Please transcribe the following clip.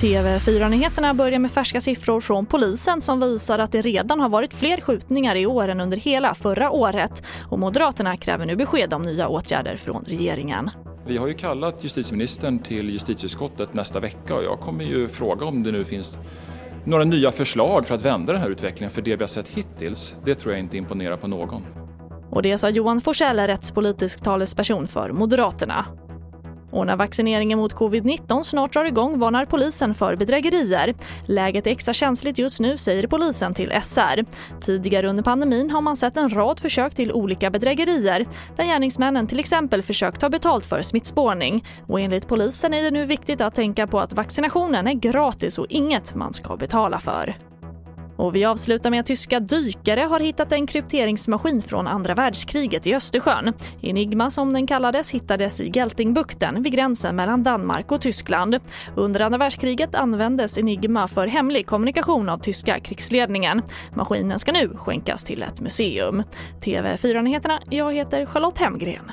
TV4-nyheterna börjar med färska siffror från polisen som visar att det redan har varit fler skjutningar i år än under hela förra året. Och Moderaterna kräver nu besked om nya åtgärder från regeringen. Vi har ju kallat justitieministern till justitieutskottet nästa vecka och jag kommer ju fråga om det nu finns några nya förslag för att vända den här utvecklingen. För det vi har sett hittills, det tror jag inte imponerar på någon. Och det sa Johan Forsell, rättspolitisk talesperson för Moderaterna. Och när vaccineringen mot covid-19 snart drar igång varnar polisen för bedrägerier. Läget är extra känsligt just nu, säger polisen till SR. Tidigare under pandemin har man sett en rad försök till olika bedrägerier där gärningsmännen till exempel försökt ta betalt för smittspårning. Och enligt polisen är det nu viktigt att tänka på att vaccinationen är gratis och inget man ska betala för. Och vi avslutar med att tyska dykare har hittat en krypteringsmaskin från andra världskriget i Östersjön. Enigma som den kallades hittades i Geltingbukten vid gränsen mellan Danmark och Tyskland. Under andra världskriget användes Enigma för hemlig kommunikation av tyska krigsledningen. Maskinen ska nu skänkas till ett museum. TV4-nyheterna, jag heter Charlotte Hemgren.